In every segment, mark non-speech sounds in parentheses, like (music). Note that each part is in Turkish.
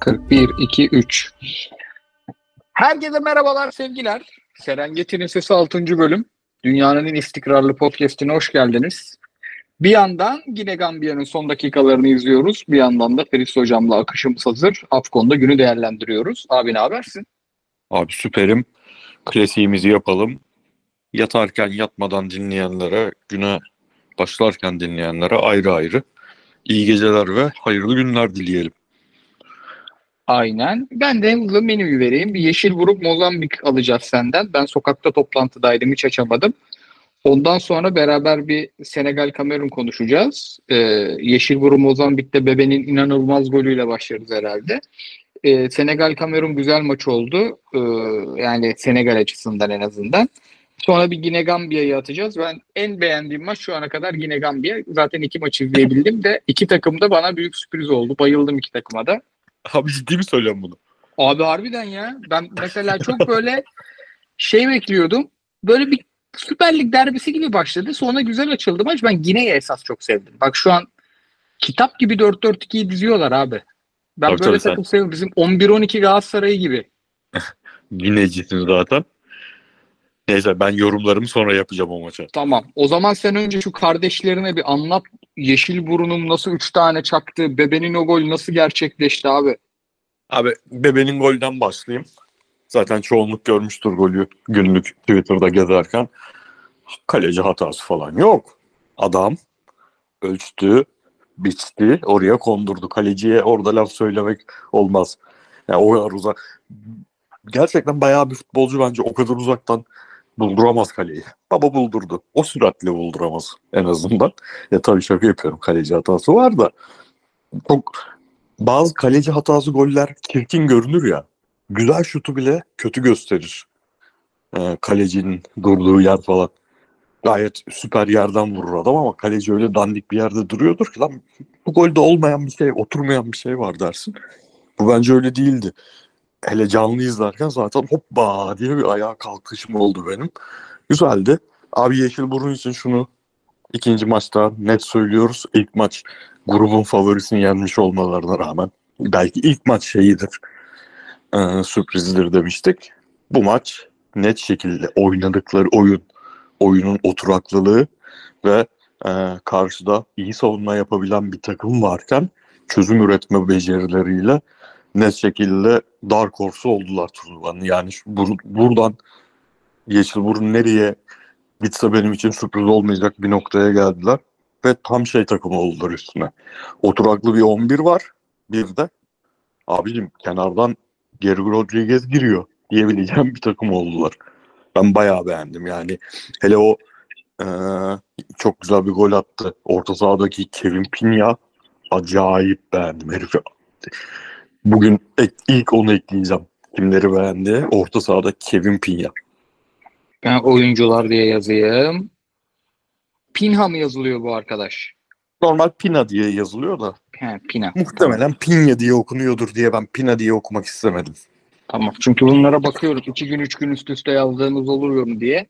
41, 2, 3. Herkese merhabalar sevgiler. Serengeti'nin Sesi 6. bölüm. Dünyanın en istikrarlı podcastine hoş geldiniz. Bir yandan yine Gambiya'nın son dakikalarını izliyoruz. Bir yandan da Feris Hocam'la akışımız hazır. Afkon'da günü değerlendiriyoruz. Abi ne habersin? Abi süperim. Klasiğimizi yapalım. Yatarken yatmadan dinleyenlere, güne başlarken dinleyenlere ayrı ayrı iyi geceler ve hayırlı günler dileyelim. Aynen. Ben de hızlı menüyü vereyim. Bir yeşil vurup Mozambik alacağız senden. Ben sokakta toplantıdaydım hiç açamadım. Ondan sonra beraber bir Senegal Kamerun konuşacağız. Ee, yeşil vurup Mozambik'te Bebe'nin inanılmaz golüyle başlarız herhalde. Ee, Senegal Kamerun güzel maç oldu. Ee, yani Senegal açısından en azından. Sonra bir Gine Gambiya'yı atacağız. Ben en beğendiğim maç şu ana kadar Gine Gambiya. Zaten iki maç izleyebildim de iki takım da bana büyük sürpriz oldu. Bayıldım iki takıma da. Abi ciddi mi söylüyorsun bunu? Abi harbiden ya. Ben mesela çok böyle şey bekliyordum. Böyle bir Süper Lig derbisi gibi başladı. Sonra güzel açıldı maç. Ben Gine'yi esas çok sevdim. Bak şu an kitap gibi 4-4-2'yi diziyorlar abi. Ben Tabii, böyle takım seviyorum. Bizim 11-12 Galatasaray'ı gibi. (laughs) Yinecisin zaten. Neyse ben yorumlarımı sonra yapacağım o maça. Tamam. O zaman sen önce şu kardeşlerine bir anlat. Yeşil burunum nasıl 3 tane çaktı? Bebenin o gol nasıl gerçekleşti abi? Abi bebenin golden başlayayım. Zaten çoğunluk görmüştür golü günlük Twitter'da gezerken. Kaleci hatası falan yok. Adam ölçtü, biçti, oraya kondurdu. Kaleciye orada laf söylemek olmaz. Yani o kadar uzak. Gerçekten bayağı bir futbolcu bence o kadar uzaktan bulduramaz kaleyi. Baba buldurdu. O süratle bulduramaz en azından. Ya tabii şaka yapıyorum. Kaleci hatası var da. Çok bazı kaleci hatası goller çirkin görünür ya. Güzel şutu bile kötü gösterir. Ee, kalecinin durduğu yer falan. Gayet süper yerden vurur adam ama kaleci öyle dandik bir yerde duruyordur ki lan bu golde olmayan bir şey, oturmayan bir şey var dersin. Bu bence öyle değildi. Hele canlı izlerken zaten hoppa diye bir ayağa kalkışım oldu benim. Güzeldi. Abi Yeşil Burun için şunu ikinci maçta net söylüyoruz. İlk maç grubun favorisini yenmiş olmalarına rağmen belki ilk maç şeyidir e, sürprizdir demiştik. Bu maç net şekilde oynadıkları oyun, oyunun oturaklılığı ve e, karşıda iyi savunma yapabilen bir takım varken çözüm üretme becerileriyle net şekilde dark horse oldular turnuvanın. Yani şu, bur- buradan Yeşilburun nereye gitse benim için sürpriz olmayacak bir noktaya geldiler. Ve tam şey takımı oldular üstüne. Oturaklı bir 11 var. Bir de abicim kenardan Geri Rodriguez giriyor diyebileceğim bir takım oldular. Ben bayağı beğendim yani. Hele o eee, çok güzel bir gol attı. Orta sahadaki Kevin Pina acayip beğendim herifi. Bugün ek- ilk onu ekleyeceğim. Kimleri beğendi? Orta sahada Kevin Pina. Ben oyuncular diye yazayım. Pinha mı yazılıyor bu arkadaş? Normal Pina diye yazılıyor da He, Pina. muhtemelen Pinya diye okunuyordur diye ben Pina diye okumak istemedim. Tamam. Çünkü bunlara bakıyoruz. iki gün, üç gün üst üste yazdığımız oluyor mu diye.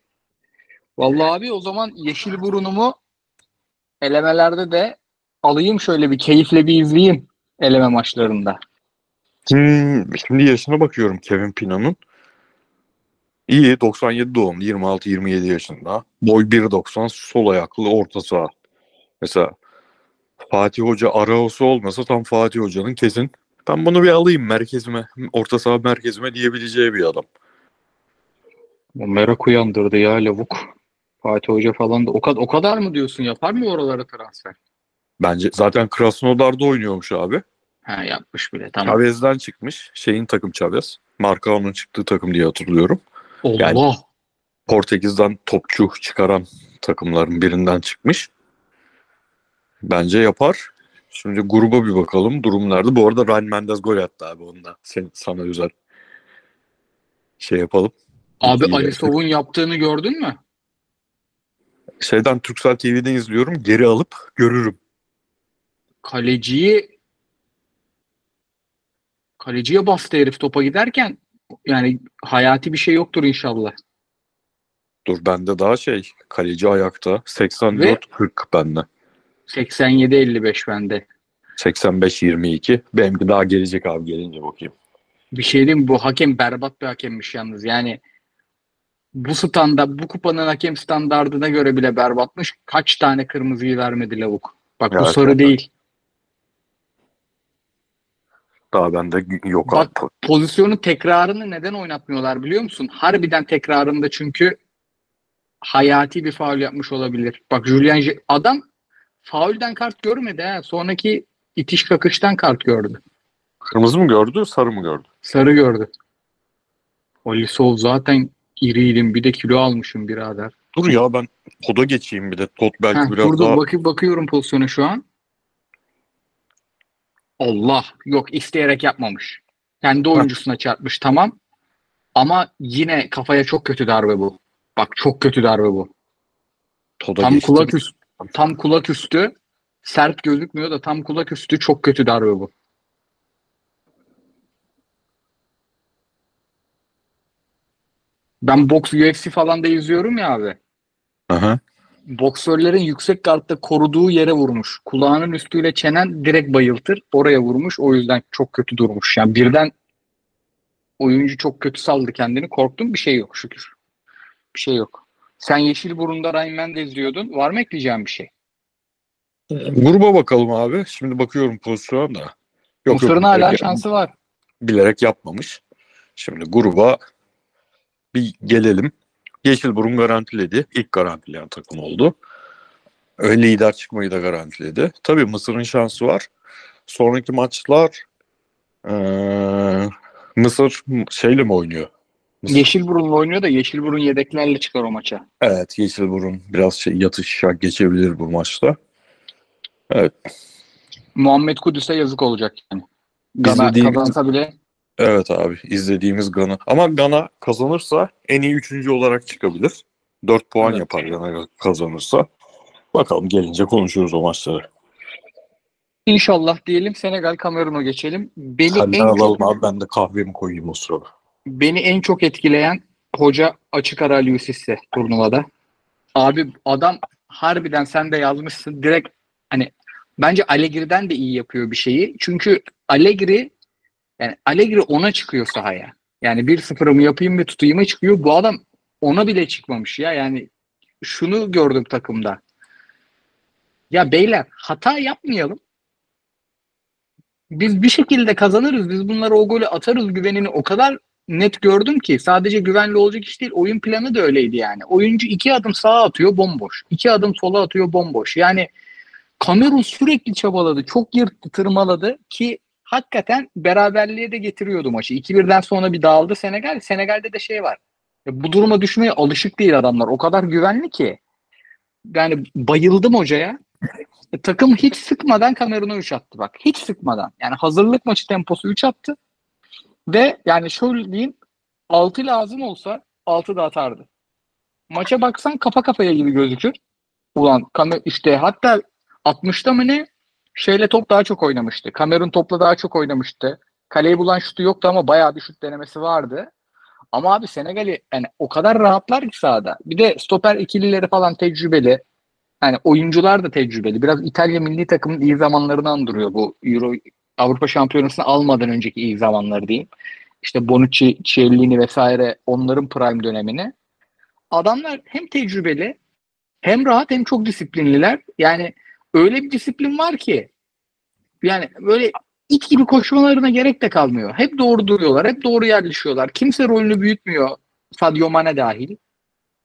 Vallahi abi o zaman yeşil burunumu elemelerde de alayım şöyle bir keyifle bir izleyeyim eleme maçlarında. Hmm, şimdi yaşına bakıyorum Kevin Pina'nın. İyi 97 doğumlu 26-27 yaşında. Boy 1.90 sol ayaklı orta saha. Mesela Fatih Hoca Araosu olmasa tam Fatih Hoca'nın kesin ben bunu bir alayım merkezime, orta saha merkezime diyebileceği bir adam. Merak uyandırdı ya lavuk. Fatih Hoca falan da o kadar o kadar mı diyorsun yapar mı oralara transfer? Bence zaten Krasnodar'da oynuyormuş abi. Ha yapmış bile tamam. Chavez'den çıkmış. Şeyin takım Chavez. Marcao'nun çıktığı takım diye hatırlıyorum. Allah. yani- Portekiz'den topçu çıkaran takımların birinden çıkmış. Bence yapar. Şimdi gruba bir bakalım. Durum nerede? Bu arada Ryan Mendes gol attı abi onda. Sen, sana özel şey yapalım. Abi İyi. Ali Sov'un yaptığını gördün mü? Şeyden Türksel TV'den izliyorum. Geri alıp görürüm. Kaleciyi kaleciye bastı herif topa giderken yani hayati bir şey yoktur inşallah. Dur bende daha şey. Kaleci ayakta. 84-40 bende. 87-55 bende. 85-22. Benimki daha gelecek abi gelince bakayım. Bir şey diyeyim? Bu hakem berbat bir hakemmiş yalnız. Yani bu standa, bu kupanın hakem standardına göre bile berbatmış. Kaç tane kırmızıyı vermedi lavuk. Bak bu Evet, sarı evet. değil. Daha bende yok Bak abi. pozisyonun tekrarını neden oynatmıyorlar biliyor musun? Harbiden tekrarında çünkü hayati bir faul yapmış olabilir. Bak Julian adam faulden kart görmedi ha. Sonraki itiş kakıştan kart gördü. Kırmızı mı gördü, sarı mı gördü? Sarı gördü. Olisov zaten iriydim. Bir de kilo almışım birader. Dur ya ben koda geçeyim bir de. Tot belki Heh, biraz dur dur daha bakı- bakıyorum pozisyona şu an. Allah yok isteyerek yapmamış. Kendi oyuncusuna çarpmış tamam. Ama yine kafaya çok kötü darbe bu. Bak çok kötü darbe bu. Toda Tam geçti. kulak üstü, tam kulak üstü sert gözükmüyor da tam kulak üstü çok kötü darbe bu. Ben boks UFC falan da izliyorum ya abi. Aha. Boksörlerin yüksek gardta koruduğu yere vurmuş. Kulağının üstüyle çenen direkt bayıltır. Oraya vurmuş. O yüzden çok kötü durmuş. Yani birden oyuncu çok kötü saldı kendini. Korktum. Bir şey yok şükür. Bir şey yok. Sen Yeşilburun'da Ryan Mendez diyordun. Var mı ekleyeceğim bir şey? Gruba bakalım abi. Şimdi bakıyorum pozisyona da. Yok, Mısır'ın hala bilerek, şansı var. bilerek yapmamış. Şimdi gruba bir gelelim. Yeşilburun garantiledi. İlk garantileyen takım oldu. Öyle lider çıkmayı da garantiledi. Tabii Mısır'ın şansı var. Sonraki maçlar eee, Mısır şeyle mi oynuyor? Mısır- Yeşilburun'la oynuyor da Yeşilburun yedeklerle çıkar o maça. Evet Yeşilburun biraz şey yatışa geçebilir bu maçta. Muhammed Kudüs'e yazık olacak yani. Gana kazansa bile Evet abi izlediğimiz Gana. Ama Gana kazanırsa en iyi üçüncü olarak çıkabilir. 4 puan Evet. yapar Gana kazanırsa. Bakalım gelince konuşuruz o maçları. İnşallah diyelim Senegal Kamerun'a geçelim. Beni Senden en çok alalım abi ben de kahvemi koyayım o sırada. beni en çok etkileyen hoca açık ara Luis'se turnuvada. Abi adam harbiden sen de yazmışsın direkt hani bence Allegri'den de iyi yapıyor bir şeyi. Çünkü Allegri yani Allegri ona çıkıyor sahaya. Yani 1-0'ımı yapayım ve tutayım'a çıkıyor. Bu adam ona bile çıkmamış ya. Yani şunu gördüm takımda. Ya beyler hata yapmayalım. Biz bir şekilde kazanırız. Biz bunlara o golü atarız güvenini o kadar net gördüm ki sadece güvenli olacak iş değil. Oyun planı da öyleydi yani. Oyuncu iki adım sağa atıyor bomboş. iki adım sola atıyor bomboş. Yani Kamerun sürekli çabaladı. Çok yırttı, tırmaladı ki hakikaten beraberliğe de getiriyordu maçı. 2-1'den sonra bir dağıldı Senegal. Senegal'de de şey var. Bu duruma düşmeye alışık değil adamlar. O kadar güvenli ki. Yani bayıldım hocaya. E, takım hiç sıkmadan Kamerun'a 3 attı bak. Hiç sıkmadan. Yani hazırlık maçı temposu 3 attı. Ve yani şöyle diyeyim 6 lazım olsa 6 da atardı. Maça baksan kafa kafaya gibi gözükür. Ulan Kamer işte hatta 60'ta mı ne şeyle top daha çok oynamıştı. Kamerun topla daha çok oynamıştı. Kaleyi bulan şutu yoktu ama bayağı bir şut denemesi vardı. Ama abi Senegal'i yani o kadar rahatlar ki sahada. Bir de stoper ikilileri falan tecrübeli. Yani oyuncular da tecrübeli. Biraz İtalya milli takımın iyi zamanlarını andırıyor bu Euro Avrupa Şampiyonası'nı almadan önceki iyi zamanları diyeyim. İşte Bonucci, Chiellini vesaire onların prime dönemini. Adamlar hem tecrübeli hem rahat hem çok disiplinliler. Yani öyle bir disiplin var ki yani böyle it gibi koşmalarına gerek de kalmıyor. Hep doğru duruyorlar, hep doğru yerleşiyorlar. Kimse rolünü büyütmüyor. Sadio Mane dahil.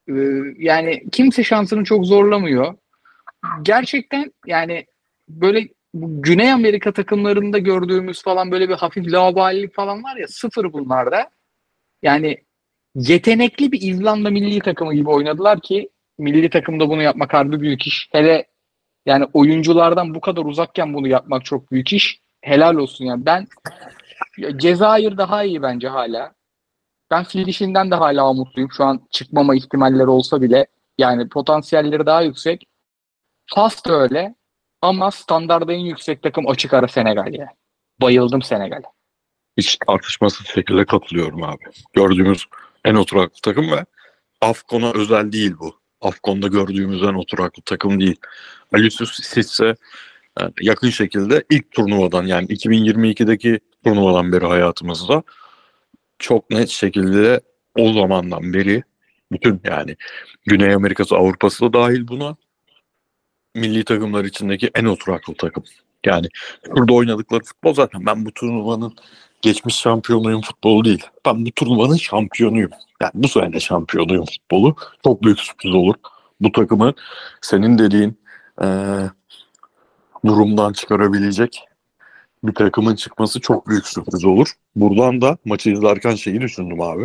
Ee, yani kimse şansını çok zorlamıyor. Gerçekten yani böyle Güney Amerika takımlarında gördüğümüz falan böyle bir hafif laubalilik falan var ya sıfır bunlarda. Yani yetenekli bir İzlanda milli takımı gibi oynadılar ki milli takımda bunu yapmak harbi büyük iş. Hele yani oyunculardan bu kadar uzakken bunu yapmak çok büyük iş. Helal olsun yani. Ben Cezayir daha iyi bence hala. Ben fil dişinden de hala umutluyum. Şu an çıkmama ihtimalleri olsa bile yani potansiyelleri daha yüksek. Fas da öyle. Ama standarda en yüksek takım açık ara Senegal. Bayıldım Senegal'e. Hiç tartışmasız şekilde katılıyorum abi. Gördüğümüz en oturaklı takım ve Afkon'a özel değil bu. Afkon'da gördüğümüz en oturaklı takım değil. Alisius Sisse Yani yakın şekilde ilk turnuvadan yani 2022'deki turnuvadan beri hayatımızda çok net şekilde o zamandan beri bütün yani Güney Amerika'sı Avrupa'sı da dahil buna milli takımlar içindeki en oturaklı takım. Yani burada oynadıkları futbol zaten ben bu turnuvanın geçmiş şampiyonuyum futbolu değil. Ben bu turnuvanın şampiyonuyum. Yani bu sene şampiyonuyum futbolu. Çok büyük sürpriz olur. Bu takımı senin dediğin e, durumdan çıkarabilecek bir takımın çıkması çok büyük sürpriz olur. Buradan da maçı izlerken şeyi düşündüm abi.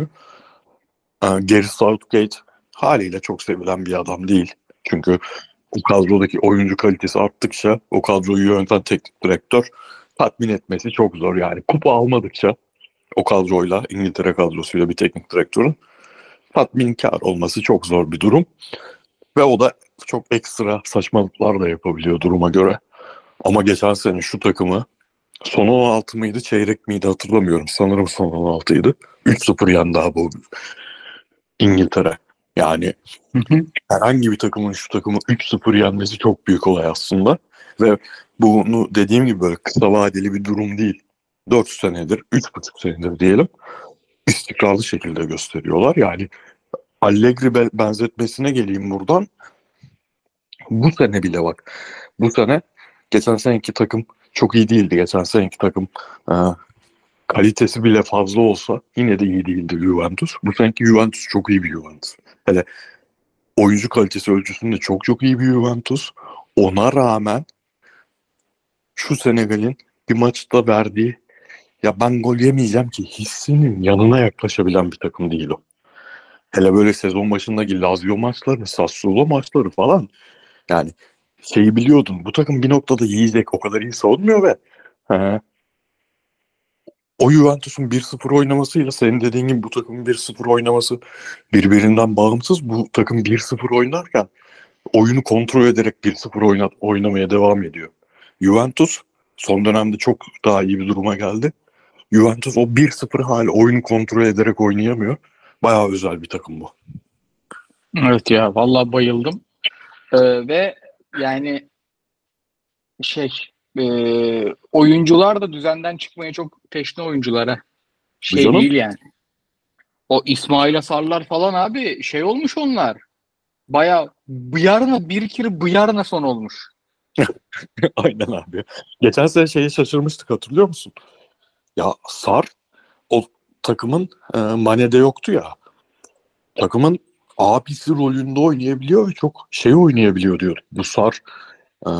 E, Gary Southgate haliyle çok sevilen bir adam değil. Çünkü o kadrodaki oyuncu kalitesi arttıkça o kadroyu yöneten teknik direktör tatmin etmesi çok zor yani. Kupa almadıkça o kadroyla İngiltere kadrosuyla bir teknik direktörün tatminkar olması çok zor bir durum. Ve o da çok ekstra saçmalıklar da yapabiliyor duruma göre. Ama geçen sene şu takımı son 16 mıydı çeyrek miydi hatırlamıyorum. Sanırım son 16'ydı. 3-0 yendi abi bu İngiltere. Yani herhangi bir takımın şu takımı 3-0 yenmesi çok büyük olay aslında. Ve bunu dediğim gibi böyle kısa vadeli bir durum değil. 4 senedir, 3,5 senedir diyelim istikrarlı şekilde gösteriyorlar. Yani Allegri benzetmesine geleyim buradan. Bu sene bile bak. Bu sene geçen seneki takım çok iyi değildi. Geçen seneki takım e, kalitesi bile fazla olsa yine de iyi değildi Juventus. Bu seneki Juventus çok iyi bir Juventus. Hele oyuncu kalitesi ölçüsünde çok çok iyi bir Juventus. Ona rağmen şu Senegal'in bir maçta verdiği ya ben gol yemeyeceğim ki hissinin yanına yaklaşabilen bir takım değil o. Hele böyle sezon başındaki Lazio maçları, Sassuolo maçları falan. Yani şeyi biliyordun. Bu takım bir noktada yiyecek. O kadar iyi savunmuyor ve he, o Juventus'un 1-0 oynamasıyla senin dediğin gibi bu takımın 1-0 oynaması birbirinden bağımsız. Bu takım 1-0 oynarken oyunu kontrol ederek 1-0 oynat, oynamaya devam ediyor. Juventus son dönemde çok daha iyi bir duruma geldi. Juventus o 1-0 hali oyunu kontrol ederek oynayamıyor. Bayağı özel bir takım bu. Evet ya vallahi bayıldım. Ee, ve yani şey e, oyuncular da düzenden çıkmaya çok teşne oyunculara. Şey Canım. değil yani. O İsmail Asarlar falan abi şey olmuş onlar. Baya bıyarına bir kere bıyarına son olmuş. (laughs) Aynen abi. Geçen sene şeyi şaşırmıştık hatırlıyor musun? Ya Sar o takımın e, Mane'de yoktu ya. Takımın abisi rolünde oynayabiliyor ve çok şey oynayabiliyor diyor. Bu Sar e,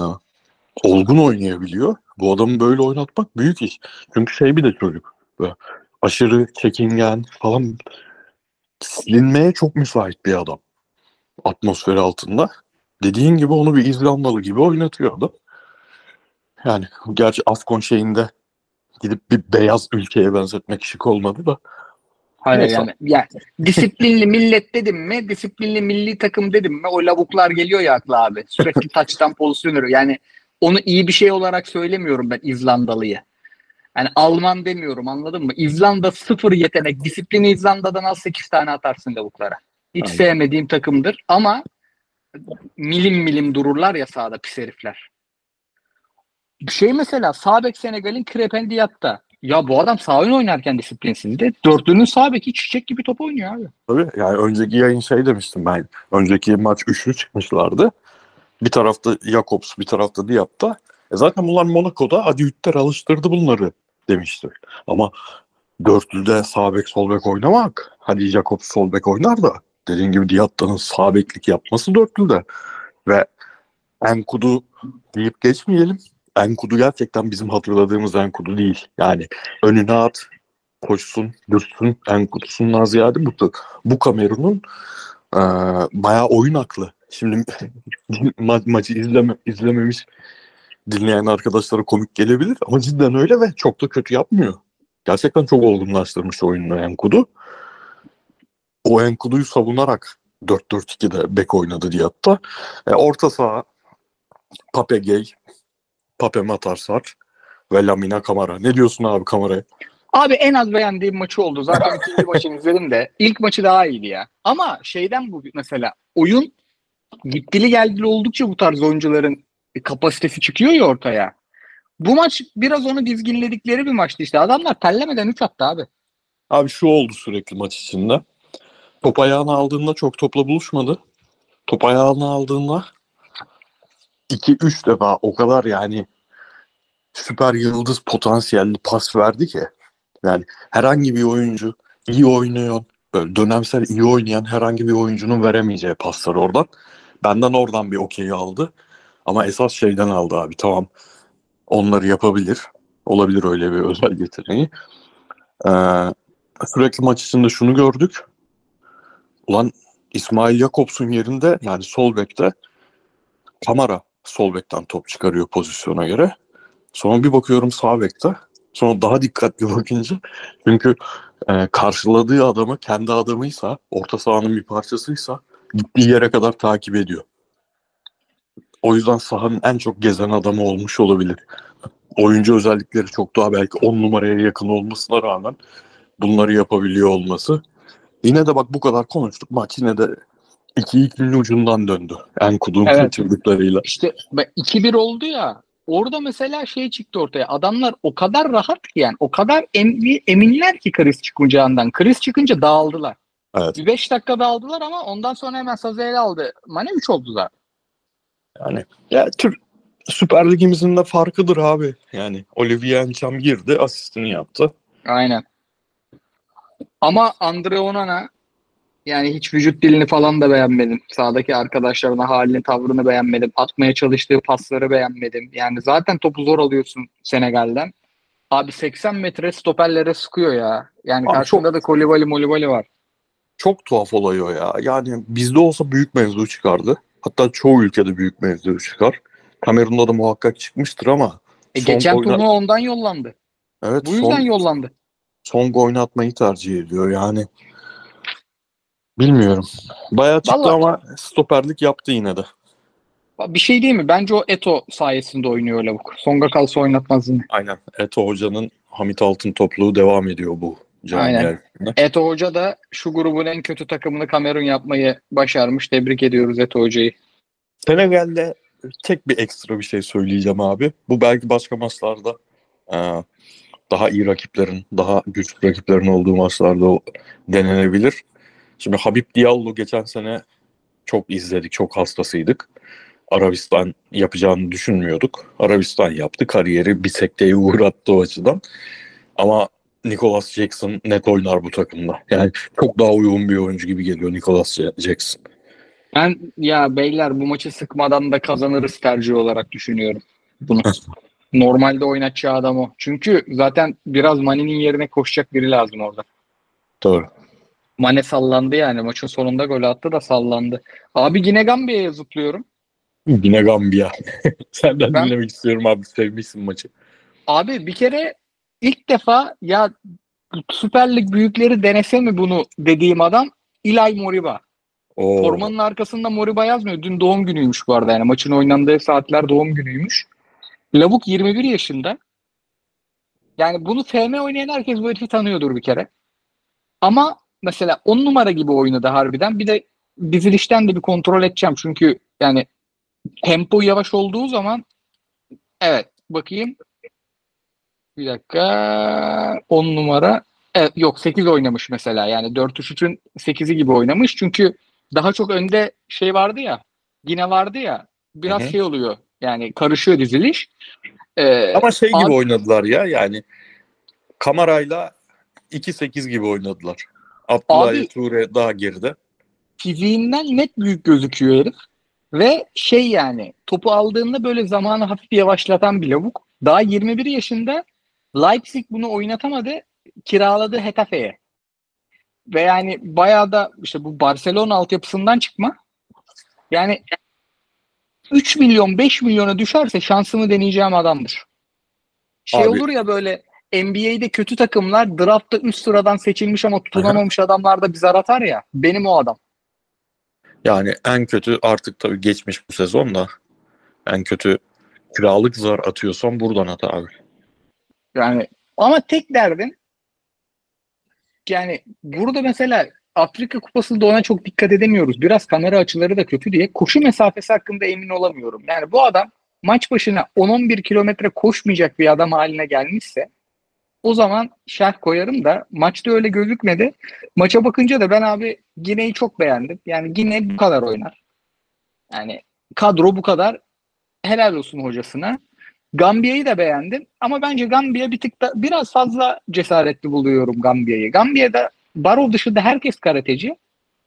olgun oynayabiliyor. Bu adamı böyle oynatmak büyük iş. Çünkü şey bir de çocuk. Böyle aşırı çekingen falan silinmeye çok müsait bir adam. Atmosferi altında. Dediğin gibi onu bir İzlandalı gibi oynatıyor adam. Yani gerçi Afkon şeyinde gidip bir beyaz ülkeye benzetmek şık olmadı da. Hayır Neyse. yani, yani disiplinli millet dedim mi, disiplinli milli takım dedim mi o lavuklar geliyor ya akla abi. Sürekli taçtan pozisyon arıyor. Yani onu iyi bir şey olarak söylemiyorum ben İzlandalıyı. Yani Alman demiyorum anladın mı? İzlanda sıfır yetenek. Disiplini İzlanda'dan al 8 tane atarsın lavuklara. Hiç Aynen. sevmediğim takımdır ama milim milim dururlar ya sahada pis herifler. Şey mesela Sabek Senegal'in Krependiat'ta. Ya bu adam sağ ön oynarken disiplinsizdi. Dörtlünün sağ beki çiçek gibi top oynuyor abi. Tabii yani önceki yayın şey demiştim ben. Önceki maç üçlü çıkmışlardı. Bir tarafta Jakobs bir tarafta Diab'da. E zaten bunlar Monaco'da Adi Hütter alıştırdı bunları demiştir. Ama dörtlüde sağ bek sol bek oynamak. Hadi Jakobs sol bek oynar da dediğin gibi Diatta'nın sağ beklik yapması dörtlüde. Ve Enkudu deyip geçmeyelim. Enkudu gerçekten bizim hatırladığımız Enkudu değil. Yani önüne at, koşsun, dursun, Enkudu'sundan ziyade bu, bu Kamerun'un e, bayağı oyun aklı. Şimdi (laughs) ma- maçı izleme, izlememiş dinleyen arkadaşlara komik gelebilir ama cidden öyle ve çok da kötü yapmıyor. Gerçekten çok olgunlaştırmış oyununu Enkudu. O Enkudu'yu savunarak 4-4-2'de bek oynadı diye hatta. E, orta saha Pape Gay, Pape Matarsar ve Lamina Kamara. Ne diyorsun abi Kamara'ya? Abi en az beğendiğim maçı oldu. Zaten ikinci maçını izledim de. ilk maçı daha iyiydi ya. Ama şeyden bu mesela oyun gittili geldili oldukça bu tarz oyuncuların kapasitesi çıkıyor ya ortaya. Bu maç biraz onu dizginledikleri bir maçtı işte. Adamlar terlemeden 3 attı abi. Abi şu oldu sürekli maç içinde. Top ayağına aldığında çok topla buluşmadı. Top ayağına aldığında 2-3 defa o kadar yani süper yıldız potansiyelli pas verdi ki. Yani herhangi bir oyuncu iyi oynuyor, böyle dönemsel iyi oynayan herhangi bir oyuncunun veremeyeceği paslar oradan. Benden oradan bir okey aldı. Ama esas şeyden aldı abi. Tamam onları yapabilir. Olabilir öyle bir özel yeteneği. Ee, sürekli maç içinde şunu gördük. Ulan İsmail Jakobs'un yerinde yani sol bekte Kamara sol bekten top çıkarıyor pozisyona göre. Sonra bir bakıyorum sağ bekte. Sonra daha dikkatli (laughs) bakınca çünkü e, karşıladığı adamı kendi adamıysa, orta sahanın bir parçasıysa gittiği yere kadar takip ediyor. O yüzden sahanın en çok gezen adamı olmuş olabilir. Oyuncu özellikleri çok daha belki 10 numaraya yakın olmasına rağmen bunları yapabiliyor olması. Yine de bak bu kadar konuştuk. Maç yine de 2-2'nin ucundan döndü. En kudum Evet. kaçırdıklarıyla. İşte be- 2-1 oldu ya. Orada mesela şey çıktı ortaya. Adamlar o kadar rahat ki yani. O kadar em- eminler ki kriz çıkacağından. Kriz çıkınca dağıldılar. Evet. Bir 5 dakika dağıldılar ama ondan sonra hemen sazı ele aldı. Mane 3 oldu zaten. Yani ya tür Süper Ligimizin de farkıdır abi. Yani Olivier Encham girdi, asistini yaptı. Aynen. Ama Andre Onana yani hiç vücut dilini falan da beğenmedim. Sağdaki arkadaşlarına halini, tavrını beğenmedim. Atmaya çalıştığı pasları beğenmedim. Yani zaten topu zor alıyorsun Senegal'den. Abi 80 metre stoperlere sıkıyor ya. Yani Abi karşında da Kolibali Molibali var. Çok tuhaf olay o ya. Yani bizde olsa büyük mevzu çıkardı. Hatta çoğu ülkede büyük mevzu çıkar. Kamerun'da da muhakkak çıkmıştır ama E, geçen oyna- turnuva ondan yollandı. evet Bu yüzden son, yollandı. Son oynatmayı tercih ediyor yani. Bilmiyorum. Bayağı çıktı Vallahi- ama stoperlik yaptı yine de. Bir şey değil mi? Bence o Eto sayesinde oynuyor lavuk. Songa kalsa oynatmaz yine. Aynen. Eto Hoca'nın Hamit Altın topluğu devam ediyor bu Aynen. camiayla. Eto Hoca da şu grubun en kötü takımını Kamerun yapmayı başarmış. Tebrik ediyoruz Eto Hoca'yı. Senegal'de tek bir ekstra bir şey söyleyeceğim abi. Bu belki başka maçlarda e, daha iyi rakiplerin, daha güçlü rakiplerin olduğu maçlarda o denenebilir. Şimdi Habib Diallo geçen sene çok izledik, çok hastasıydık. Arabistan yapacağını düşünmüyorduk. Arabistan yaptı. Kariyeri bir sekteye uğrattı o açıdan. Ama Nicholas Jackson net oynar bu takımda. Yani çok daha uygun bir oyuncu gibi geliyor Nicholas Jackson. Ben ya beyler bu maçı sıkmadan da kazanırız tercih olarak düşünüyorum bunu. (laughs) Normalde oynatacağı adam o. Çünkü zaten biraz Mane'nin yerine koşacak biri lazım orada. Doğru. Mane sallandı yani. Maçın sonunda gol attı da sallandı. Abi yine Gambia'ya zıplıyorum. Yine Gambiya. (laughs) Senden Ben- dinlemek istiyorum abi. Sevmişsin maçı. Abi bir kere ilk defa ya Süper Lig büyükleri denese mi bunu dediğim adam İlay Moriba. Oo. Formanın arkasında Moriba yazmıyor. Dün doğum günüymüş bu arada yani. Maçın oynandığı saatler doğum günüymüş. Lavuk 21 yaşında. Yani bunu FM oynayan herkes bu herifi tanıyordur bir kere. Ama mesela 10 numara gibi oynadı harbiden. Bir de dizilişten de bir kontrol edeceğim. Çünkü yani tempo yavaş olduğu zaman evet bakayım. Bir dakika 10 numara evet, yok 8 oynamış mesela. Yani 4-3-3'ün 8'i gibi oynamış. Çünkü daha çok önde şey vardı ya yine vardı ya biraz Hı hı. şey oluyor. Yani karışıyor diziliş. Ee, Ama şey gibi oynadılar ya yani kamerayla 2-8 gibi oynadılar. Abdullah Abi- Ture daha geride. fiziğinden net büyük gözüküyor herif. Ve şey yani topu aldığında böyle zamanı hafif yavaşlatan bir lavuk. Daha 21 yaşında Leipzig bunu oynatamadı. Kiraladı Hetafe'ye. Ve yani bayağı da işte bu Barcelona altyapısından çıkma. Yani 3 milyon 5 milyona düşerse şansımı deneyeceğim adamdır. Şey Abi- olur ya böyle NBA'de kötü takımlar draftta üst sıradan seçilmiş ama tutunamamış adamlar da bir zar atar ya. Benim o adam. Yani en kötü artık tabii geçmiş bu sezon da en kötü kiralık zar atıyorsan buradan at abi. Yani ama tek derdim yani burada mesela Afrika Kupası'nda ona çok dikkat edemiyoruz. Biraz kamera açıları da kötü diye koşu mesafesi hakkında emin olamıyorum. Yani bu adam maç başına 10-11 kilometre koşmayacak bir adam haline gelmişse o zaman şerh koyarım da maçta öyle gözükmedi. Maça bakınca da ben abi Gine'yi çok beğendim. Yani Gine bu kadar oynar. Yani kadro bu kadar. Helal olsun hocasına. Gambiya'yı da beğendim ama bence Gambiya bir tık da biraz fazla cesaretli buluyorum Gambiya'yı. Gambiya'da Barov dışında herkes karateci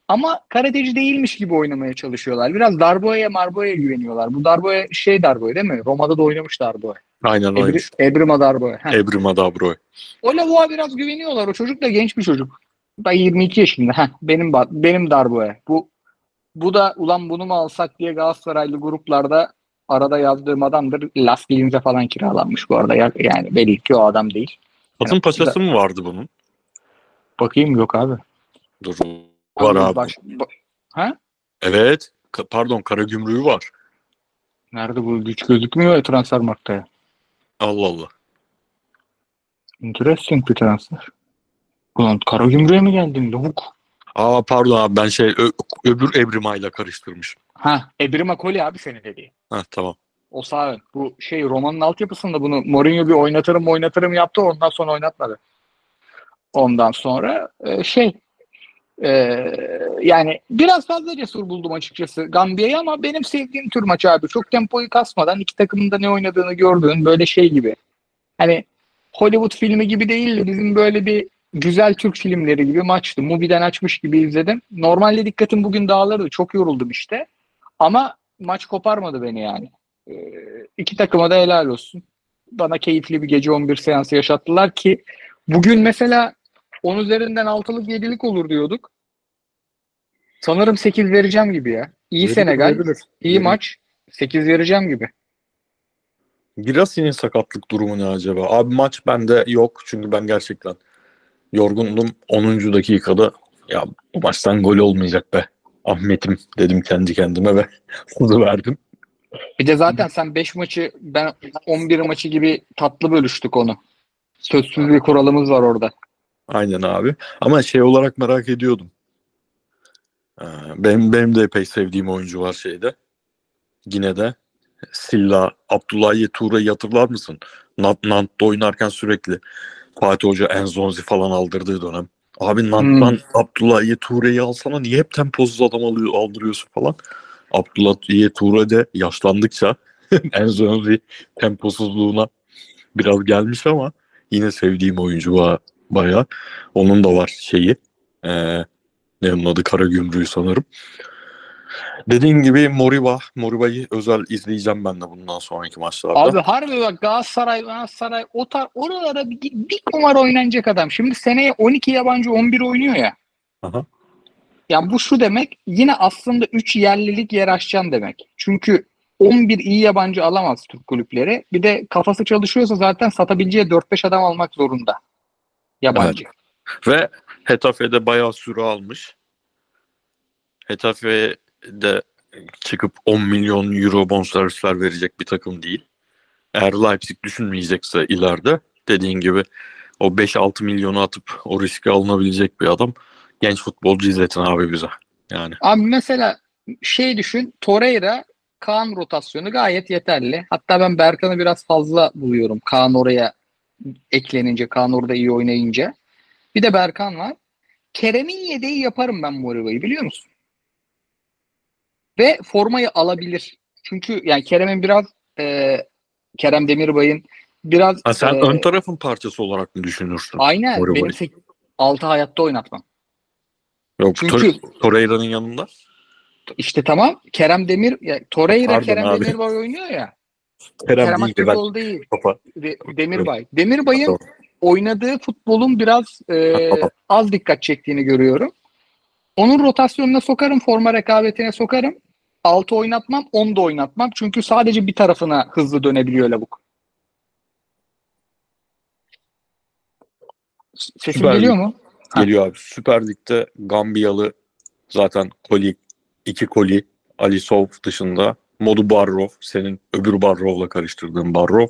ama karateci değilmiş gibi oynamaya çalışıyorlar. Biraz Darbo'ya Marbo'ya güveniyorlar. Bu Darbo'ya şey Darbo'ya değil mi? Roma'da da oynamış Darbo'ya. Aynen öyle. Ebri, Ebrima Darbo'ya. Heh. Ebrim Adabroy. O lavuğa biraz güveniyorlar. O çocuk da genç bir çocuk. Ben 22 yaşında. Heh, benim benim Darbo'ya. Bu bu da ulan bunu mu alsak diye Galatasaraylı gruplarda arada yazdığım adamdır. Las Linz'e falan kiralanmış bu arada. Ya- Yani belli ki o adam değil. Kasım paçası mı vardı bunun? Bakayım yok abi. Dur. Var abi. Baş- ba- ha? Evet. Ka- pardon Karagümrük'ü var. Nerede bu? Güç gözükmüyor ya Transfermarkt'ta ya. Allah Allah. Interesting bir transfer. Ulan Karagümrük'e mi geldin lavuk? Aa pardon abi ben şey ö- öbür Ebrima'yla karıştırmışım. Ha, Ebrima Koli abi senin dediğin. Ha tamam. O sağ. Bu şey romanın altyapısında bunu Mourinho bir oynatırım oynatırım yaptı ondan sonra oynatmadı. Ondan sonra e, şey e, yani biraz fazla cesur buldum açıkçası Gambiya'yı ama benim sevdiğim tür maç abi. Çok tempoyu kasmadan iki takımın da ne oynadığını gördüğün böyle şey gibi. Hani Hollywood filmi gibi değil de bizim böyle bir güzel Türk filmleri gibi maçtı. Mubi'den açmış gibi izledim. Normalde dikkatim bugün dağılırdı. Çok yoruldum işte. Ama maç koparmadı beni yani. Ee, iki takıma da helal olsun. Bana keyifli bir gece 11 seansı yaşattılar ki bugün mesela 10 üzerinden 6'lık 7'lik olur diyorduk. Sanırım 8 vereceğim gibi ya. İyi Verilir, Senegal, verilir. iyi Verilir. maç. 8 vereceğim gibi. Girasi'nin sakatlık durumu ne acaba? Abi maç bende yok çünkü ben gerçekten yorgundum. 10. dakikada ya bu maçtan gol olmayacak be. Ahmet'im dedim kendi kendime ve (laughs) hızı verdim. Bir de zaten sen 5 maçı ben 11 maçı gibi tatlı bölüştük onu. Sözsüz bir kuralımız var orada. Aynen abi. Ama şey olarak merak ediyordum. Ee, Benim, benim de epey sevdiğim oyuncu var şeyde. Yine de Silla, Abdullahi Tuğra'yı hatırlar mısın? Nant, Nant'ta oynarken sürekli Fatih Hoca Enzonzi falan aldırdığı dönem. Abi Nant'tan Abdullahi Tuğra'yı alsana niye hep temposuz adam alıyor, aldırıyorsun falan. Abdullahi Tuğra de yaşlandıkça (laughs) Enzonzi temposuzluğuna biraz gelmiş ama yine sevdiğim oyuncu var bayağı. Onun da var şeyi. Ee, ne onun adı Karagümrük'ü sanırım. Dediğim gibi Moriba. Moriba'yı özel izleyeceğim ben de bundan sonraki maçlarda. Abi harbi bak Galatasaray, Galatasaray o tar oralara bir, bir numara oynanacak adam. Şimdi seneye 12 yabancı 11 oynuyor ya. Aha. Yani bu şu demek yine aslında 3 yerlilik yer açacaksın demek. Çünkü 11 iyi yabancı alamaz Türk kulüpleri. Bir de kafası çalışıyorsa zaten satabileceği 4-5 adam almak zorunda. Yabancı. Ve Hetafe'de bayağı süre almış. Hetafe'de çıkıp 10 milyon euro bonservisler verecek bir takım değil. Eğer Leipzig düşünmeyecekse ileride dediğin gibi o 5-6 milyonu atıp o riski alınabilecek bir adam genç futbolcu izletin abi bize. Yani Abi mesela şey düşün Torreira Kaan rotasyonu gayet yeterli. Hatta ben Berkan'ı biraz fazla buluyorum. Kaan oraya eklenince, Kaan orada iyi oynayınca. Bir de Berkan var. Kerem'in yedeği yaparım ben Moriba'yı biliyor musun? Ve formayı alabilir. Çünkü yani Kerem'in biraz e, Kerem Demirbay'ın biraz ha, sen e, ön tarafın parçası olarak mı düşünürsün? aynen Moriba'yı. benim 6 hayatta oynatmam. Yok Çünkü- Tor- Torreira'nın yanında. İşte tamam Kerem Demir ya, Torreira Pardon Kerem abi. Demirbay oynuyor ya. Kerem, Kerem değil Aktürkoğlu değil. kafa. De- Demirbay. Demirbay'ın oynadığı futbolun biraz e, az dikkat çektiğini görüyorum. Onun rotasyonuna sokarım, forma rekabetine sokarım. 6 oynatmam, 10 da oynatmam. Çünkü sadece bir tarafına hızlı dönebiliyor lavuk. Sesim Süper geliyor mu? Ha. Geliyor abi. Süper Lig'de Gambiyalı zaten Koli, iki Koli, Alisov dışında Modu Barrov, senin öbür Barrov'la karıştırdığın Barrov.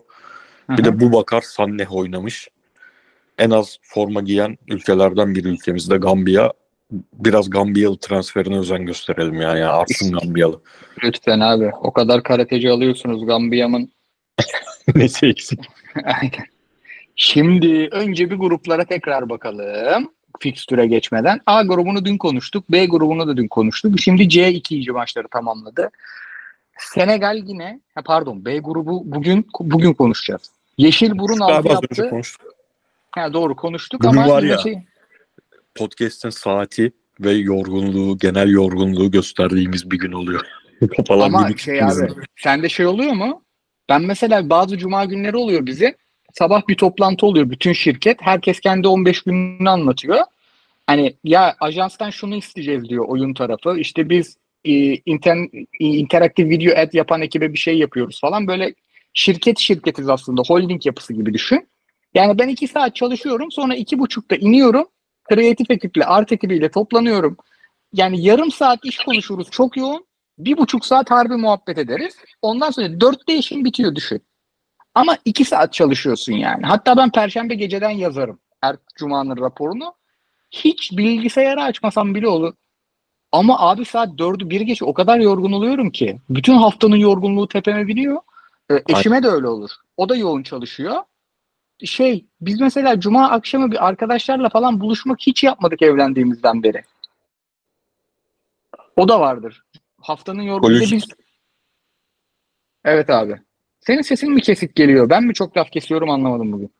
Bir de Bubakar Sanneh oynamış. En az forma giyen ülkelerden biri ülkemizde Gambiya. biraz Gambiyalı transferine özen gösterelim ya. ya artsın Gambiyalı. Lütfen abi. O kadar karateci alıyorsunuz Gambiya'mın. (laughs) Neyse eksik. Aynen. Şimdi önce bir gruplara tekrar bakalım. Fikstüre geçmeden. A grubunu dün konuştuk. B grubunu da dün konuştuk. Şimdi C ikinci maçları tamamladı. Senegal yine, ha pardon B grubu bugün bugün konuşacağız. Yeşil burun aldı yaptı. konuştuk. Ha, doğru konuştuk Bugün ama var ya. şey, Podcast'in saati ve yorgunluğu, genel yorgunluğu gösterdiğimiz bir gün oluyor. (laughs) Kafalar ama şey abi sende şey oluyor mu? Ben mesela bazı cuma günleri oluyor bize. Sabah bir toplantı oluyor bütün şirket. Herkes kendi 15 gününü anlatıyor. Hani ya ajanstan şunu isteyeceğiz diyor oyun tarafı. İşte biz inter, interaktif video ad yapan ekibe bir şey yapıyoruz falan. Böyle şirket şirketiz aslında. Holding yapısı gibi düşün. Yani ben iki saat çalışıyorum. Sonra iki buçukta iniyorum. Kreatif ekiple, art ekibiyle toplanıyorum. Yani yarım saat iş konuşuruz. Çok yoğun. Bir buçuk saat harbi muhabbet ederiz. Ondan sonra dörtte işin bitiyor düşün. Ama iki saat çalışıyorsun yani. Hatta ben perşembe geceden yazarım. Her cumanın raporunu. Hiç bilgisayarı açmasam bile olur. Ama abi saat dördü bir geç o kadar yorgun oluyorum ki. Bütün haftanın yorgunluğu tepeme biniyor. Ee, eşime de öyle olur. O da yoğun çalışıyor. Şey biz mesela cuma akşamı bir arkadaşlarla falan buluşmak hiç yapmadık evlendiğimizden beri. O da vardır. Haftanın yorgunluğu biz... Evet abi. Senin sesin mi kesik geliyor? Ben mi çok laf kesiyorum anlamadım bugün.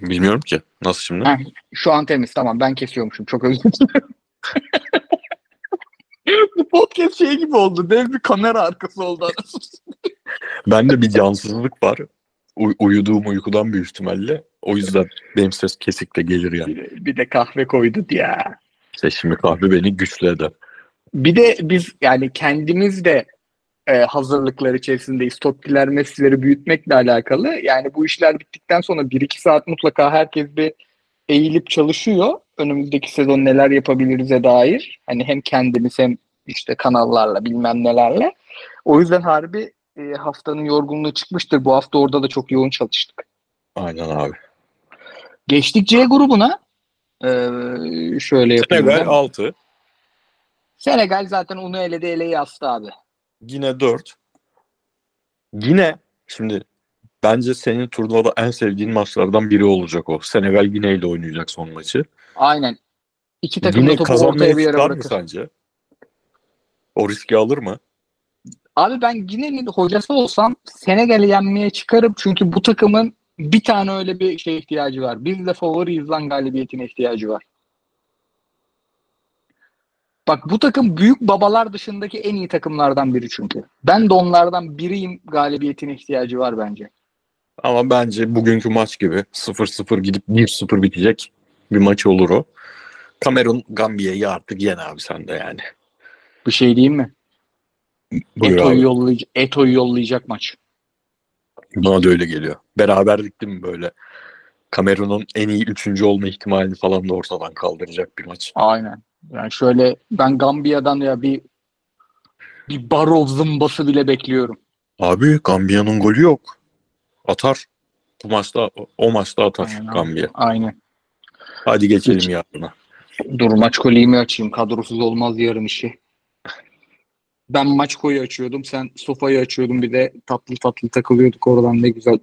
Bilmiyorum ki. Nasıl şimdi? Heh, şu an temiz. Tamam ben kesiyormuşum. Çok özür dilerim. (laughs) Bu podcast şey gibi oldu. Dev bir kamera arkası oldu. anasını. (laughs) Bende bir cansızlık var. U- uyuduğum uykudan büyük ihtimalle. O yüzden benim ses kesik de gelir yani. bir, de, bir de kahve koyduk ya. İşte şimdi kahve beni güçlü eder. Bir de biz yani kendimiz de e, hazırlıklar içerisindeyiz. Topkiler mesleğleri büyütmekle alakalı. Yani bu işler bittikten sonra 1-2 saat mutlaka herkes bir eğilip çalışıyor. Önümüzdeki sezon neler yapabiliriz'e dair. Hani hem kendimiz hem işte kanallarla bilmem nelerle. O yüzden harbi e, haftanın yorgunluğu çıkmıştır. Bu hafta orada da çok yoğun çalıştık. Aynen abi. Geçtik C grubuna. Ee, şöyle yapayım. Senegal ben. 6. Senegal zaten onu eledi eleyi astı abi. Yine 4. Yine şimdi bence senin turnuvada en sevdiğin maçlardan biri olacak o. Senegal Yine ile oynayacak son maçı. Aynen. İki takım da topu ortaya bir yere çıkar mı bırakır. sence? O riski alır mı? Abi ben Gine'nin hocası olsam Senegal'i yenmeye çıkarım. Çünkü bu takımın bir tane öyle bir şey ihtiyacı var. Biz de favoriyiz lan galibiyetine ihtiyacı var. Bak bu takım büyük babalar dışındaki en iyi takımlardan biri çünkü. Ben de onlardan biriyim galibiyetine ihtiyacı var bence. Ama bence bugünkü maç gibi 0-0 gidip 1-0 bitecek bir maç olur o. Kamerun Gambiya'yı artık yen abi sen de yani. Bir şey diyeyim mi? Buyur Eto'yu yollayacak, Eto'yu yollayacak maç. Bana da öyle geliyor. Beraberlik değil mi böyle? Kamerun'un en iyi üçüncü olma ihtimalini falan da ortadan kaldıracak bir maç. Aynen. Yani şöyle ben Gambiya'dan ya bir bir barov zımbası bile bekliyorum. Abi Gambiya'nın golü yok. Atar. Bu maçta o maçta atar Aynen. Gambiya. Aynen. Hadi geçelim Geç. yarına. Dur maç kolimi açayım. Kadrosuz olmaz yarın işi. Ben maç koyu açıyordum. Sen sofayı açıyordun. Bir de tatlı tatlı takılıyorduk oradan ne güzel.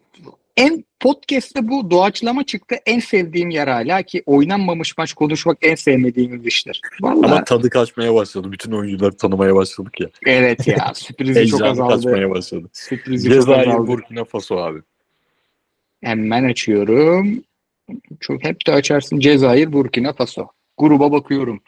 En podcast'te bu doğaçlama çıktı. En sevdiğim yer hala ki oynanmamış maç konuşmak en sevmediğimiz iştir. Vallahi Ama tadı kaçmaya başladı. Bütün oyuncuları tanımaya başladık ya. evet ya sürprizi çok azaldı. kaçmaya başladı. Sürprizi çok Cezayir, azaldı. Burkina Faso abi. Hemen açıyorum. Çok hep de açarsın. Cezayir, Burkina Faso. Gruba bakıyorum.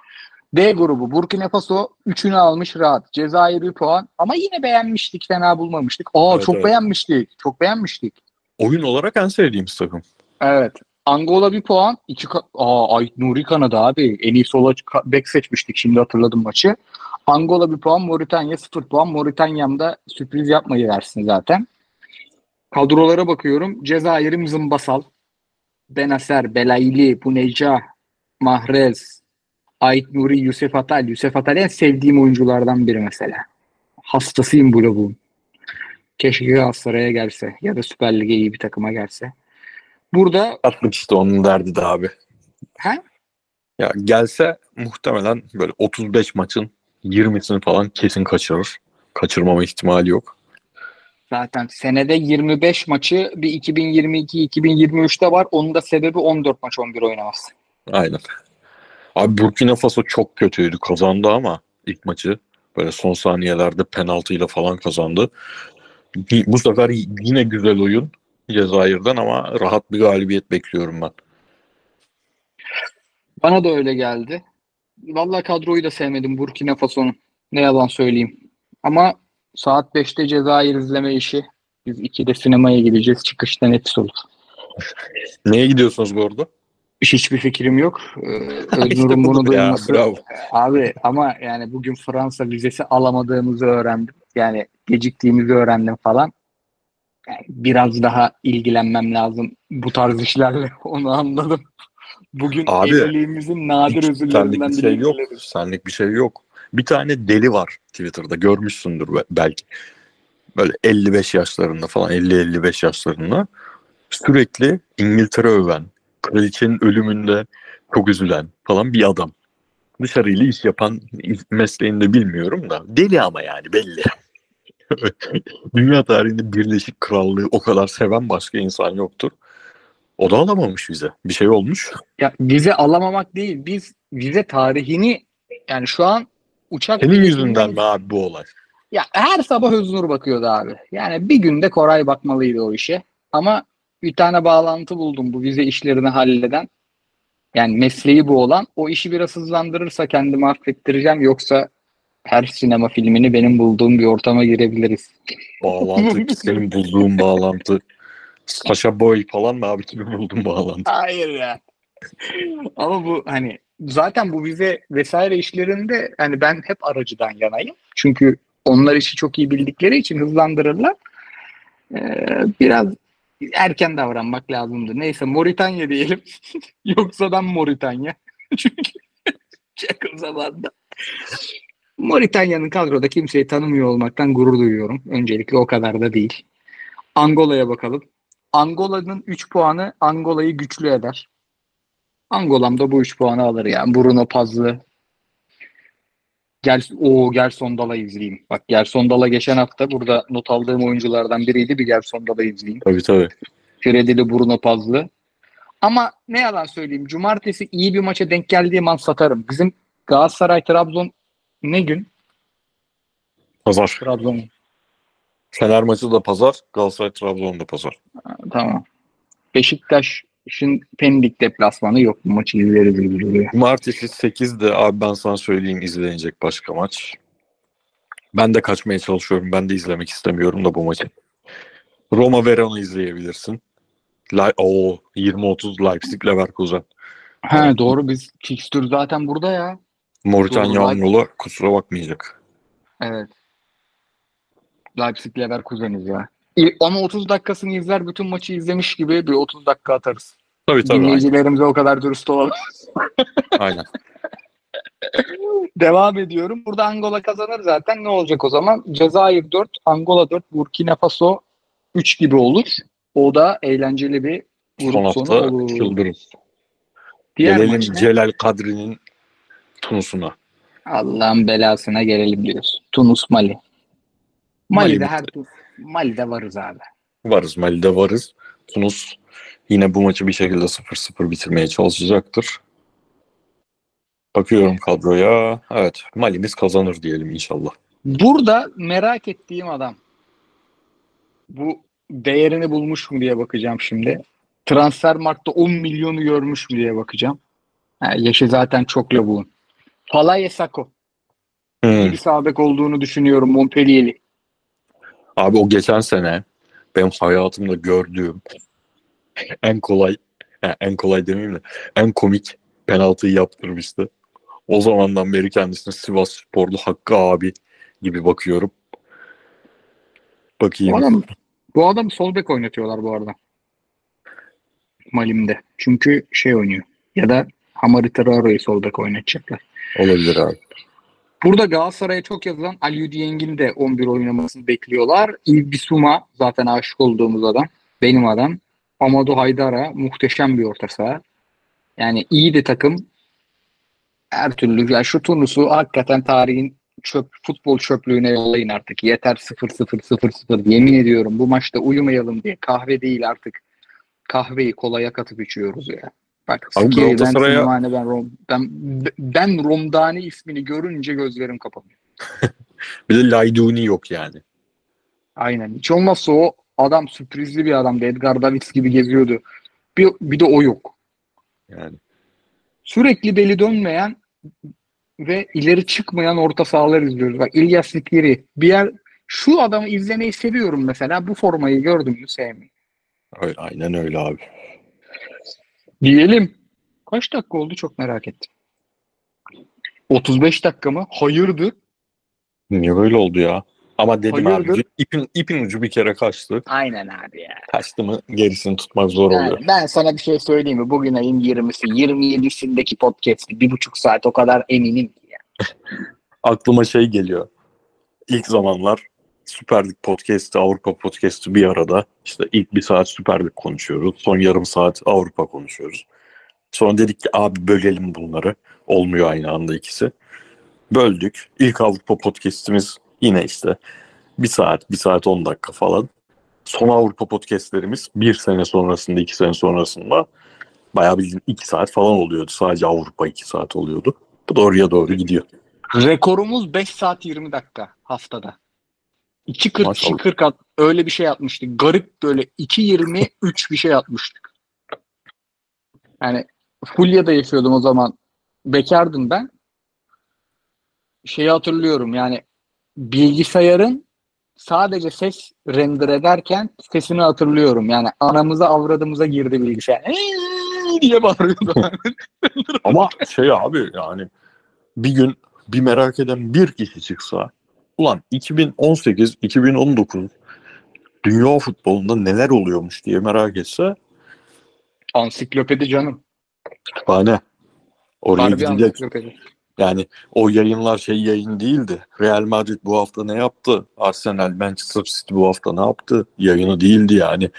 D grubu Burkina Faso 3'ünü almış rahat. Cezayir bir puan ama yine beğenmiştik. Fena bulmamıştık. Aa Evet, çok evet. beğenmiştik. Çok beğenmiştik. Oyun olarak en sevdiğimiz takım. Evet. Angola bir puan. iki Aa Ait Nuri Kanada abi. En iyi sola bek seçmiştik. Şimdi hatırladım maçı. Angola bir puan. Moritanya 0 puan. Moritanya'mda sürpriz yapmayı versin zaten. Kadrolara bakıyorum. Cezayir'im Zımbasal. Benaser, Belayli, Buneca, Mahrez, Ait Nuri, Yusuf Atal. Yusuf Atal en sevdiğim oyunculardan biri mesela. Hastasıyım bu lavuğun. Keşke Galatasaray'a gelse ya da Süper Lig'e iyi bir takıma gelse. Burada Atlık işte onun derdi de abi. ha? Ya gelse muhtemelen böyle 35 maçın 20'sini falan kesin kaçırır. Kaçırmama ihtimali yok. Zaten senede 25 maçı bir 2022-2023'te var. Onun da sebebi 14 maç 11 oynaması. Aynen. Abi Burkina Faso çok kötüydü. Kazandı ama ilk maçı böyle son saniyelerde penaltıyla falan kazandı. Bu sefer yine güzel oyun Cezayir'den ama rahat bir galibiyet bekliyorum ben. Bana da öyle geldi. Vallahi kadroyu da sevmedim Burkina Faso'nun. Ne yalan söyleyeyim. Ama saat 5'te Cezayir izleme işi. Biz 2'de sinemaya gideceğiz. Çıkışta net olur. Neye gidiyorsunuz bu arada? Hiçbir fikrim yok. Ee, (laughs) İşte bunu ya, duyması. bravo. Abi ama yani bugün Fransa vizesi alamadığımızı öğrendim. Yani geciktiğimizi öğrendim falan. Yani biraz daha ilgilenmem lazım bu tarz işlerle. (laughs) Onu anladım. Bugün Abi, evliliğimizin nadir özürlerinden bir biri. şey yok. Senlik bir şey yok. Bir tane deli var Twitter'da görmüşsündür be- belki. Böyle 55 yaşlarında falan 50-55 yaşlarında sürekli İngiltere öven, kraliçenin ölümünde çok üzülen falan bir adam. Dışarıyla iş yapan mesleğini de bilmiyorum da deli ama yani belli. (laughs) Dünya tarihinde Birleşik Krallığı o kadar seven başka insan yoktur. O da alamamış bize. Bir şey olmuş. Ya vize alamamak değil. Biz vize tarihini yani şu an uçak Senin yüzünden mi abi bu olay? Ya her sabah Öznur bakıyordu abi. Yani bir günde Koray bakmalıydı o işe. Ama bir tane bağlantı buldum bu vize işlerini halleden. Yani mesleği bu olan. O işi biraz hızlandırırsa kendimi affettireceğim. Yoksa her sinema filmini benim bulduğum bir ortama girebiliriz. Bağlantı (laughs) senin bulduğun bağlantı. Saşa Boy falan mı abi kimi buldun bağlantı? Hayır ya. Ama bu hani zaten bu vize vesaire işlerinde hani ben hep aracıdan yanayım. Çünkü onlar işi çok iyi bildikleri için hızlandırırlar. Ee, biraz erken davranmak lazımdı. Neyse Moritanya diyelim. (laughs) Yoksa ben Moritanya. (laughs) Çünkü yakın zamanda. Moritanya'nın kadroda kimseyi tanımıyor olmaktan gurur duyuyorum. Öncelikle o kadar da değil. Angola'ya bakalım. Angola'nın 3 puanı Angola'yı güçlü eder. Angola'm da bu 3 puanı alır yani. Bruno Pazlı. Gel, o Gerson Dala izleyeyim. Bak Gerson Dala geçen hafta burada not aldığım oyunculardan biriydi. Bir Gerson Dala izleyeyim. Tabii tabii. Fredili Bruno Pazlı. Ama ne yalan söyleyeyim. Cumartesi iyi bir maça denk geldiğim an satarım. Bizim Galatasaray Trabzon ne gün? Pazar. Trabzon. Fener maçı da pazar. Galatasaray Trabzon da pazar. Ha, Tamam. Beşiktaş'ın Pendik deplasmanı yok. Bu maçı izleriz gibi duruyor. Cumartesi 8'de abi ben sana söyleyeyim izlenecek başka maç. Ben de kaçmaya çalışıyorum. Ben de izlemek istemiyorum da bu maçı. Roma Verona izleyebilirsin. La o 20-30 Leipzig Leverkusen. Ha doğru biz fikstür zaten burada ya. Moritanya Angola kusura bakmayacak. Evet. Leipzig Leverkusen'iz ya. Ama 30 dakikasını izler bütün maçı izlemiş gibi bir 30 dakika atarız. Tabii tabii. Aynen. Dinleyicilerimize o kadar dürüst olalım. aynen. (laughs) Devam ediyorum. Burada Angola kazanır zaten. Ne olacak o zaman? Cezayir 4, Angola 4, Burkina Faso 3 gibi olur. O da eğlenceli bir Son grup sonu hafta olur. çıldırın. Diğer Gelelim maç ne? Celal Kadri'nin Tunus'una. Allah'ın belasına gelelim diyoruz. Tunus Mali. Mali'de Mali her Mali'de varız abi. Varız Mali'de varız. Tunus yine bu maçı bir şekilde 0-0 bitirmeye çalışacaktır. Bakıyorum kadroya. Evet Mali'miz kazanır diyelim inşallah. Burada merak ettiğim adam. Bu değerini bulmuş mu diye bakacağım şimdi. Transfermarkt'ta 10 milyonu görmüş mü diye bakacağım. Ha, yaşı zaten çok lavuğun. Falaye Sako. Hmm. Bir sağ bek olduğunu düşünüyorum Montpellier'li. Abi o geçen sene benim hayatımda gördüğüm en kolay yani en kolay demeyeyim de en komik penaltıyı yaptırmıştı. O zamandan beri kendisine Sivas Sporlu Hakkı abi gibi bakıyorum. Bu Bakayım. adam, bu adam sol bek oynatıyorlar bu arada. Malim'de. Çünkü şey oynuyor. Ya da Hamari Traore'yi sol bek oynatacaklar. Olabilir abi. Burada Galatasaray'a çok yazılan Ali Dieng'in de 11 oynamasını bekliyorlar. İlbisuma zaten aşık olduğumuz adam. Benim adam. Amado Haydara muhteşem bir orta saha. Yani iyi de takım. Her türlü ya şu turnusu hakikaten tarihin çöp futbol çöplüğüne yollayın artık. Yeter 0-0-0-0. Yemin ediyorum bu maçta uyumayalım diye kahve değil artık. Kahveyi kolaya katıp içiyoruz ya. Bak Abi ben, Galatasaray'a- Simane, ben, Rom, ben, ben Romdani ismini görünce gözlerim kapanıyor. (laughs) Bir de Layduni yok yani. Aynen. Hiç olmazsa o adam sürprizli bir adamdı. Edgar Davids gibi geziyordu. Bir, bir de o yok. Yani Sürekli beli dönmeyen ve ileri çıkmayan orta sahalar izliyoruz. Bak İlyas Zikiri. Bir yer şu adamı izlemeyi seviyorum mesela. Bu formayı gördüm mü sevmiyorum. öyle, aynen öyle abi. Diyelim. Kaç dakika oldu çok merak ettim. 35 dakika mı? Hayırdır? Niye böyle oldu ya? Ama dedim Hayırdır? abi ipin, ipin ucu bir kere kaçtı. Aynen abi ya. Kaçtı mı gerisini tutmak zor oluyor. Yani ben sana bir şey söyleyeyim mi? Bugün ayın 20'si, 27'sindeki podcast'i bir buçuk saat o kadar eminim ki ya. (laughs) Aklıma şey geliyor. İlk zamanlar Süper Lig podcast'i, Avrupa podcast'i bir arada. İşte ilk bir saat Süper Lig konuşuyoruz. Son yarım saat Avrupa konuşuyoruz. Sonra dedik ki abi bölelim bunları. Olmuyor aynı anda ikisi. Böldük. İlk Avrupa podcast'imiz yine işte bir saat, bir saat on dakika falan. Son Avrupa podcast'lerimiz bir sene sonrasında, iki sene sonrasında bayağı bildiğin iki saat falan oluyordu. Sadece Avrupa iki saat oluyordu. Bu doğruya doğru gidiyor. Rekorumuz 5 saat 20 dakika haftada. 2.40 Maşallah. 2.40 at, öyle bir şey atmıştık. Garip böyle 2.23 (laughs) bir şey atmıştık. Yani Fulya'da yaşıyordum o zaman. Bekardım ben. Şeyi hatırlıyorum yani bilgisayarın sadece ses render ederken sesini hatırlıyorum. Yani anamıza avradımıza girdi bilgisayar. "Eee!" (laughs) diye bağırıyordu. Ama şey abi yani bir gün bir merak eden bir kişi çıksa ulan 2018-2019 dünya futbolunda neler oluyormuş diye merak etse Ansiklopedi canım. kütüphane. Oraya Harbi ansiklopedi. Yani o yayınlar şey yayın değildi. Real Madrid bu hafta ne yaptı? Arsenal, Manchester City bu hafta ne yaptı? Yayını değildi yani.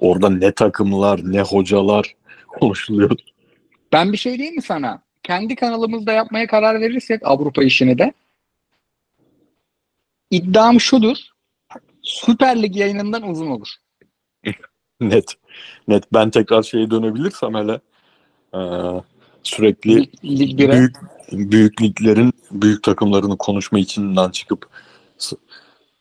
Orada ne takımlar, ne hocalar (laughs) konuşuluyordu. Ben bir şey diyeyim mi sana? Kendi kanalımızda yapmaya karar verirsek Avrupa işini de iddiam şudur. Süper Lig yayınından uzun olur. (laughs) Net. Net. Ben tekrar şeye dönebilirsem hele e, sürekli Lig, Lig 1'e. büyük, büyük liglerin büyük takımlarını konuşma içinden çıkıp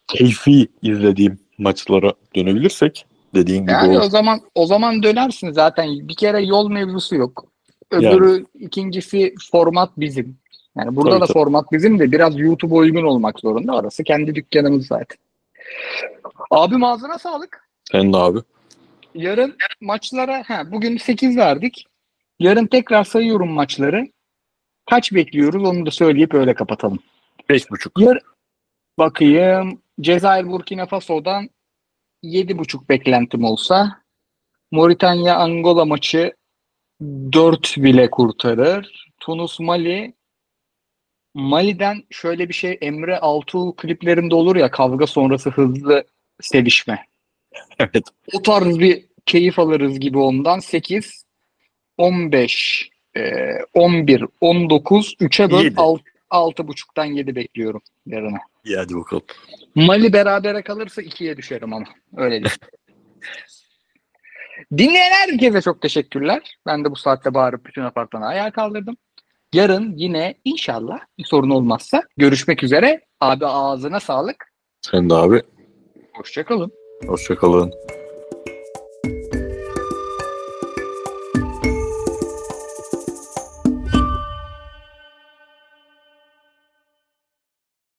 keyfi izlediğim maçlara dönebilirsek dediğin gibi Yani o. o zaman o zaman dönersin zaten. Bir kere yol mevzusu yok. Öbürü ikincisi format bizim. Yani burada Tabii, da tabii. format bizim de biraz YouTube'a uygun olmak zorunda. Orası kendi dükkanımız zaten. Abim ağzına sağlık. Sen de abi. Yarın maçlara ha, bugün 8 verdik. Yarın tekrar sayıyorum maçları. Kaç bekliyoruz onu da söyleyip öyle kapatalım. 5.5. Yar bakayım. Cezayir Burkina Faso'dan 7.5 beklentim olsa Moritanya Angola maçı 4 bile kurtarır. Tunus Mali Mali'den şöyle bir şey Emre Altuğ kliplerinde olur ya kavga sonrası hızlı sevişme. Evet. O tarz bir keyif alırız gibi ondan. 8, 15, e, 11, 19, 3'e böl Yedi. 6, 6.5'tan 7 bekliyorum yarına. İyi hadi bakalım. Mali berabere kalırsa 2'ye düşerim ama. Öyle değil. (laughs) Dinleyen herkese çok teşekkürler. Ben de bu saatte bağırıp bütün apartmanı ayağa kaldırdım. Yarın yine inşallah bir sorun olmazsa görüşmek üzere. Abi ağzına sağlık. Sen de abi. Hoşçakalın. Hoşçakalın.